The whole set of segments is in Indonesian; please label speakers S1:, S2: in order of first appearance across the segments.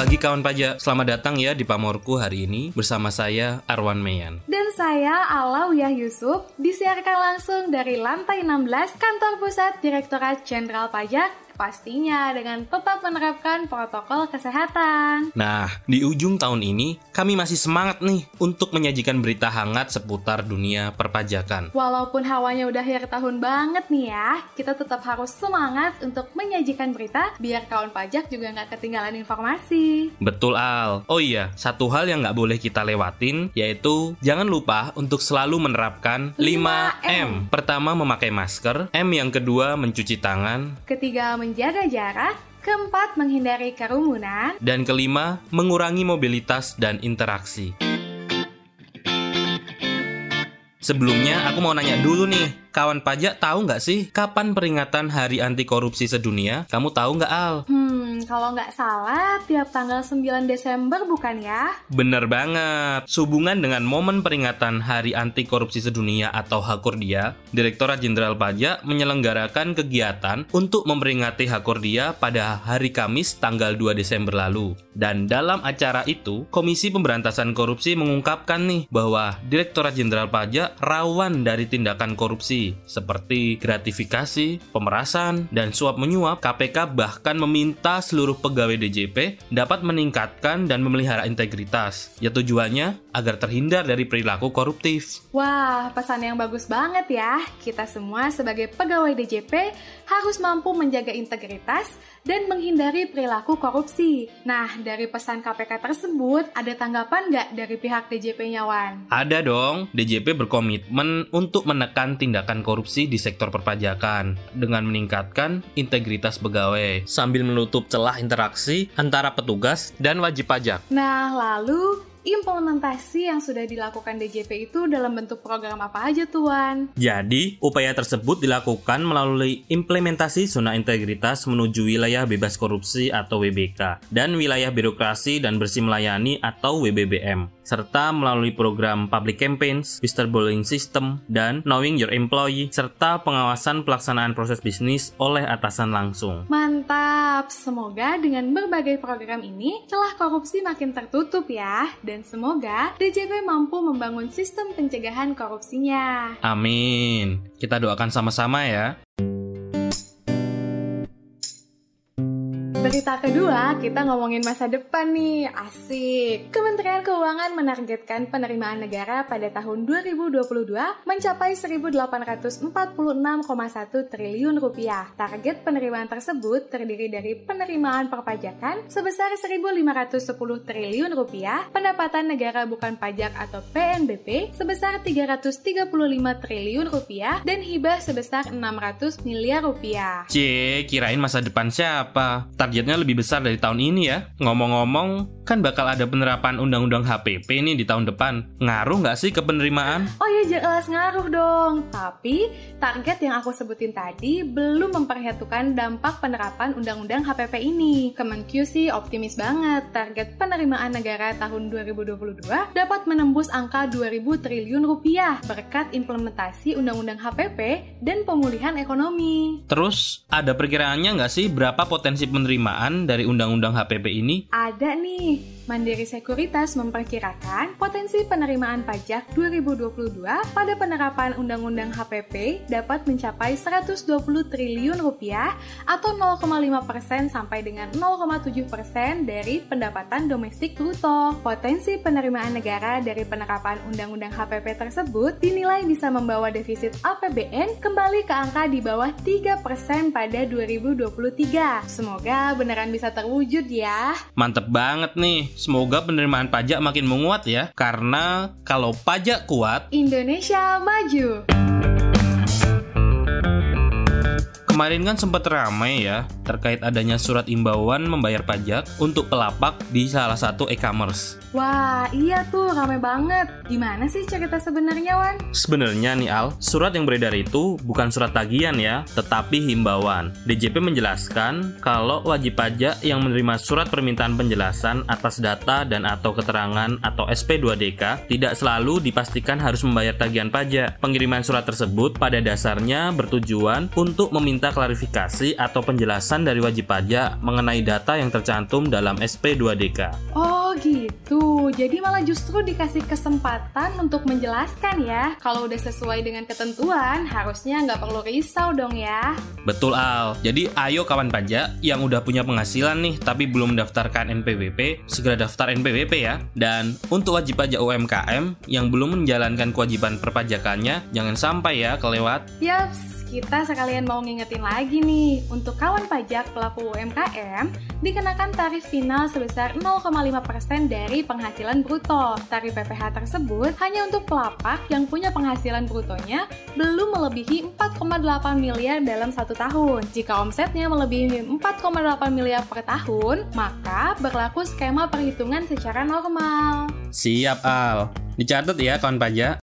S1: Bagi kawan pajak, selamat datang ya di Pamorku hari ini bersama saya Arwan Meyan.
S2: Dan saya Alawiyah Yusuf, disiarkan langsung dari lantai 16 Kantor Pusat Direktorat Jenderal Pajak Pastinya dengan tetap menerapkan protokol kesehatan.
S1: Nah, di ujung tahun ini kami masih semangat nih untuk menyajikan berita hangat seputar dunia perpajakan.
S2: Walaupun hawanya udah akhir tahun banget nih ya, kita tetap harus semangat untuk menyajikan berita biar kawan pajak juga nggak ketinggalan informasi.
S1: Betul Al. Oh iya, satu hal yang nggak boleh kita lewatin yaitu jangan lupa untuk selalu menerapkan 5M. 5M. Pertama memakai masker, M yang kedua mencuci tangan,
S2: ketiga menjaga jarak, keempat menghindari kerumunan,
S1: dan kelima mengurangi mobilitas dan interaksi. Sebelumnya aku mau nanya dulu nih, kawan pajak tahu nggak sih kapan peringatan Hari Anti Korupsi Sedunia? Kamu tahu nggak Al?
S2: Hmm, kalau nggak salah tiap tanggal 9 Desember bukan ya?
S1: Bener banget. Sehubungan dengan momen peringatan Hari Anti Korupsi Sedunia atau Hakordia, Direktorat Jenderal Pajak menyelenggarakan kegiatan untuk memperingati Hakordia pada hari Kamis tanggal 2 Desember lalu. Dan dalam acara itu, Komisi Pemberantasan Korupsi mengungkapkan nih bahwa Direktorat Jenderal Pajak rawan dari tindakan korupsi seperti gratifikasi, pemerasan, dan suap menyuap, KPK bahkan meminta seluruh pegawai DJP dapat meningkatkan dan memelihara integritas. Ya tujuannya agar terhindar dari perilaku koruptif.
S2: Wah, pesan yang bagus banget ya. Kita semua sebagai pegawai DJP harus mampu menjaga integritas dan menghindari perilaku korupsi. Nah, dari pesan KPK tersebut, ada tanggapan nggak dari pihak DJP-nya, Wan?
S1: Ada dong. DJP berkomitmen untuk menekan tindakan korupsi di sektor perpajakan dengan meningkatkan integritas pegawai sambil menutup celah interaksi antara petugas dan wajib pajak.
S2: Nah, lalu implementasi yang sudah dilakukan DJP itu dalam bentuk program apa aja tuan?
S1: Jadi, upaya tersebut dilakukan melalui implementasi zona integritas menuju wilayah bebas korupsi atau WBK dan wilayah birokrasi dan bersih melayani atau WBBM serta melalui program public campaigns, whistleblowing system, dan knowing your employee, serta pengawasan pelaksanaan proses bisnis oleh atasan langsung.
S2: Mantap! Semoga dengan berbagai program ini, celah korupsi makin tertutup ya, dan semoga DJP mampu membangun sistem pencegahan korupsinya.
S1: Amin. Kita doakan sama-sama ya.
S2: Berita kedua, kita ngomongin masa depan nih. Asik. Kementerian Keuangan menargetkan penerimaan negara pada tahun 2022 mencapai 1.846,1 triliun rupiah. Target penerimaan tersebut terdiri dari penerimaan perpajakan sebesar 1.510 triliun rupiah, pendapatan negara bukan pajak atau PNBP sebesar 335 triliun rupiah, dan hibah sebesar 600 miliar rupiah.
S1: C, kirain masa depan siapa? Target targetnya lebih besar dari tahun ini ya. Ngomong-ngomong, kan bakal ada penerapan undang-undang HPP nih di tahun depan. Ngaruh nggak sih ke penerimaan?
S2: Oh iya jelas ngaruh dong. Tapi target yang aku sebutin tadi belum memperhitungkan dampak penerapan undang-undang HPP ini. Kemenq sih optimis banget target penerimaan negara tahun 2022 dapat menembus angka 2000 triliun rupiah berkat implementasi undang-undang HPP dan pemulihan ekonomi.
S1: Terus ada perkiraannya nggak sih berapa potensi penerimaan dari Undang-Undang HPP ini?
S2: Ada nih. me. Mandiri Sekuritas memperkirakan potensi penerimaan pajak 2022 pada penerapan Undang-Undang HPP dapat mencapai 120 triliun rupiah atau 0,5 persen sampai dengan 0,7 persen dari pendapatan domestik bruto. Potensi penerimaan negara dari penerapan Undang-Undang HPP tersebut dinilai bisa membawa defisit APBN kembali ke angka di bawah 3 persen pada 2023. Semoga beneran bisa terwujud ya.
S1: Mantep banget nih. Semoga penerimaan pajak makin menguat ya, karena kalau pajak kuat,
S2: Indonesia maju.
S1: Kemarin kan sempat ramai ya terkait adanya surat imbauan membayar pajak untuk pelapak di salah satu e-commerce.
S2: Wah, iya tuh rame banget. Gimana sih cerita sebenarnya, Wan?
S1: Sebenarnya nih Al, surat yang beredar itu bukan surat tagihan ya, tetapi himbauan. DJP menjelaskan kalau wajib pajak yang menerima surat permintaan penjelasan atas data dan atau keterangan atau SP2DK tidak selalu dipastikan harus membayar tagihan pajak. Pengiriman surat tersebut pada dasarnya bertujuan untuk meminta klarifikasi atau penjelasan dari wajib pajak mengenai data yang tercantum dalam SP2DK.
S2: Oh gitu, jadi malah justru dikasih kesempatan untuk menjelaskan ya. Kalau udah sesuai dengan ketentuan, harusnya nggak perlu risau dong ya.
S1: Betul Al, jadi ayo kawan pajak yang udah punya penghasilan nih tapi belum mendaftarkan NPWP, segera daftar NPWP ya. Dan untuk wajib pajak UMKM yang belum menjalankan kewajiban perpajakannya, jangan sampai ya kelewat.
S2: Yaps, kita sekalian mau ngingetin lagi nih, untuk kawan pajak pelaku UMKM, dikenakan tarif final sebesar 0,5% dari penghasilan bruto. Tarif PPh tersebut hanya untuk pelapak yang punya penghasilan brutonya belum melebihi 4,8 miliar dalam satu tahun. Jika omsetnya melebihi 4,8 miliar per tahun, maka berlaku skema perhitungan secara normal.
S1: Siap Al, dicatat ya kawan pajak.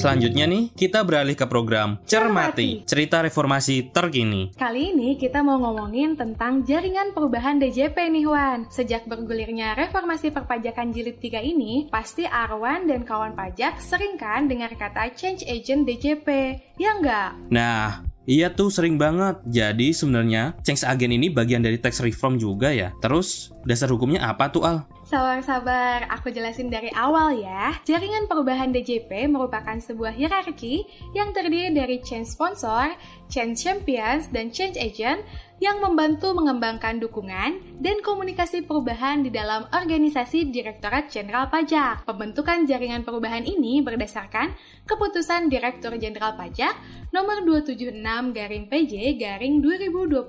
S1: Selanjutnya nih, kita beralih ke program Cermati, cerita reformasi terkini.
S2: Kali ini kita mau ngomongin tentang jaringan perubahan DJP nih Wan. Sejak bergulirnya reformasi perpajakan jilid 3 ini, pasti Arwan dan kawan pajak sering kan dengar kata change agent DJP, ya enggak?
S1: Nah, Iya tuh sering banget. Jadi sebenarnya change agent ini bagian dari tax reform juga ya. Terus dasar hukumnya apa tuh Al?
S2: Sabar-sabar, aku jelasin dari awal ya. Jaringan perubahan DJP merupakan sebuah hierarki yang terdiri dari change sponsor, change champions, dan change agent yang membantu mengembangkan dukungan dan komunikasi perubahan di dalam organisasi Direktorat Jenderal Pajak. Pembentukan jaringan perubahan ini berdasarkan keputusan Direktur Jenderal Pajak nomor 276 garing PJ garing 2021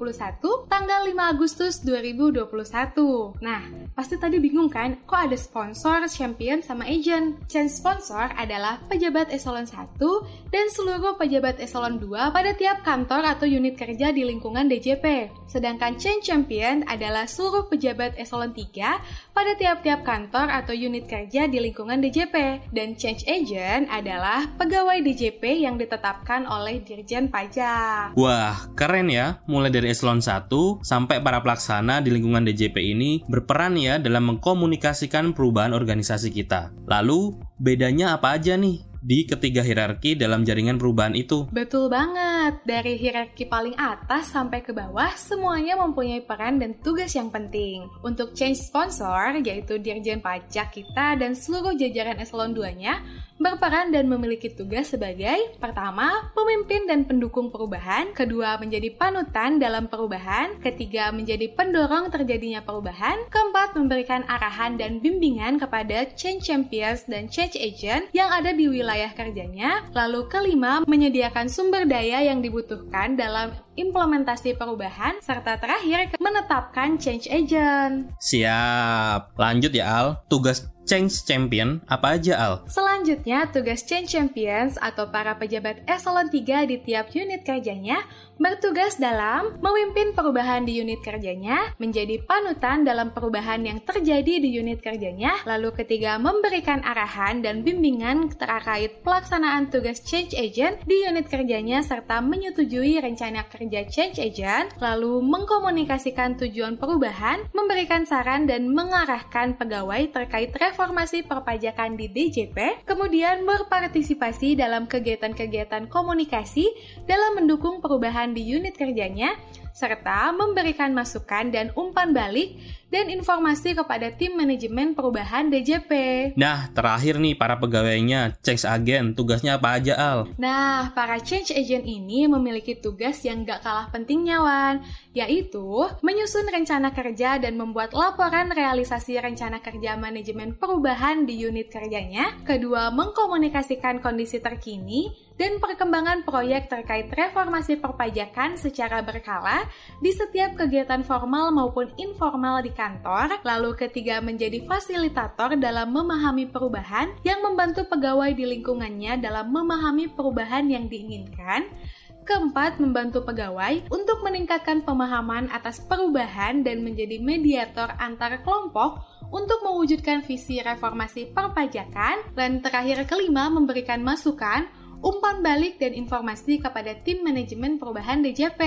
S2: tanggal 5 Agustus 2021. Nah, pasti tadi bingung kan, kok ada sponsor, champion, sama agent? Change sponsor adalah pejabat eselon 1 dan seluruh pejabat eselon 2 pada tiap kantor atau unit kerja di lingkungan DJP. Sedangkan change champion adalah seluruh pejabat eselon 3 pada tiap-tiap kantor atau unit kerja di lingkungan DJP. Dan change agent adalah pegawai DJP yang ditetapkan oleh Dirjen Pajak.
S1: Wah, keren ya. Mulai dari eselon 1 sampai para pelaksana di lingkungan DJP ini berperan ya dalam mengkomunikasikan perubahan organisasi kita. Lalu, bedanya apa aja nih di ketiga hierarki dalam jaringan perubahan itu.
S2: Betul banget. Dari hierarki paling atas sampai ke bawah, semuanya mempunyai peran dan tugas yang penting. Untuk change sponsor, yaitu Dirjen Pajak kita dan seluruh jajaran eselon 2-nya, berperan dan memiliki tugas sebagai pertama, pemimpin dan pendukung perubahan, kedua, menjadi panutan dalam perubahan, ketiga, menjadi pendorong terjadinya perubahan, keempat, memberikan arahan dan bimbingan kepada change champions dan change agent yang ada di wilayah kerjanya, lalu kelima, menyediakan sumber daya yang dibutuhkan dalam implementasi perubahan, serta terakhir menetapkan change agent.
S1: Siap. Lanjut ya Al. Tugas Change Champion apa aja Al?
S2: Selanjutnya, tugas Change Champions atau para pejabat eselon 3 di tiap unit kerjanya bertugas dalam memimpin perubahan di unit kerjanya, menjadi panutan dalam perubahan yang terjadi di unit kerjanya, lalu ketiga memberikan arahan dan bimbingan terkait pelaksanaan tugas change agent di unit kerjanya serta menyetujui rencana kerja change agent, lalu mengkomunikasikan tujuan perubahan, memberikan saran dan mengarahkan pegawai terkait reformasi perpajakan di DJP, kemudian berpartisipasi dalam kegiatan-kegiatan komunikasi dalam mendukung perubahan di unit kerjanya, serta memberikan masukan dan umpan balik dan informasi kepada tim manajemen perubahan DJP.
S1: Nah, terakhir nih para pegawainya, change agent, tugasnya apa aja Al?
S2: Nah, para change agent ini memiliki tugas yang gak kalah pentingnya Wan, yaitu menyusun rencana kerja dan membuat laporan realisasi rencana kerja manajemen perubahan di unit kerjanya. Kedua, mengkomunikasikan kondisi terkini dan perkembangan proyek terkait reformasi perpajakan secara berkala di setiap kegiatan formal maupun informal di kantor, lalu ketiga menjadi fasilitator dalam memahami perubahan yang membantu pegawai di lingkungannya dalam memahami perubahan yang diinginkan, Keempat, membantu pegawai untuk meningkatkan pemahaman atas perubahan dan menjadi mediator antar kelompok untuk mewujudkan visi reformasi perpajakan. Dan terakhir kelima, memberikan masukan umpan balik dan informasi kepada tim manajemen perubahan DJP.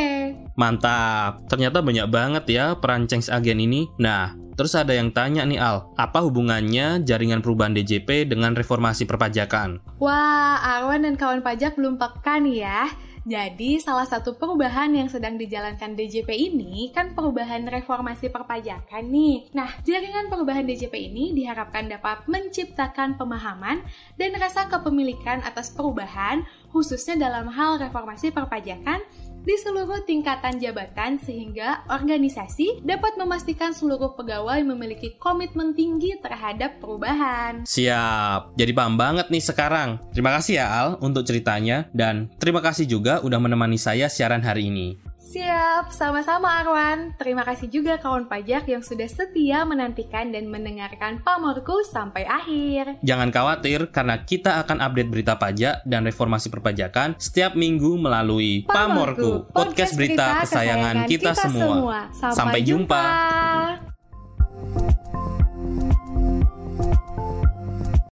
S1: Mantap, ternyata banyak banget ya peran change agen ini. Nah, Terus ada yang tanya nih Al, apa hubungannya jaringan perubahan DJP dengan reformasi perpajakan?
S2: Wah, Arwan dan kawan pajak belum peka nih ya. Jadi, salah satu perubahan yang sedang dijalankan DJP ini kan perubahan reformasi perpajakan nih. Nah, jaringan perubahan DJP ini diharapkan dapat menciptakan pemahaman dan rasa kepemilikan atas perubahan, khususnya dalam hal reformasi perpajakan di seluruh tingkatan jabatan sehingga organisasi dapat memastikan seluruh pegawai memiliki komitmen tinggi terhadap perubahan.
S1: Siap, jadi paham banget nih sekarang. Terima kasih ya Al untuk ceritanya dan terima kasih juga udah menemani saya siaran hari ini.
S2: Siap, sama-sama Arwan. Terima kasih juga kawan pajak yang sudah setia menantikan dan mendengarkan Pamorku sampai akhir.
S1: Jangan khawatir karena kita akan update berita pajak dan reformasi perpajakan setiap minggu melalui Pamorku, podcast berita kesayangan kita, kita semua.
S2: semua. Sampai, Sampai jumpa. jumpa.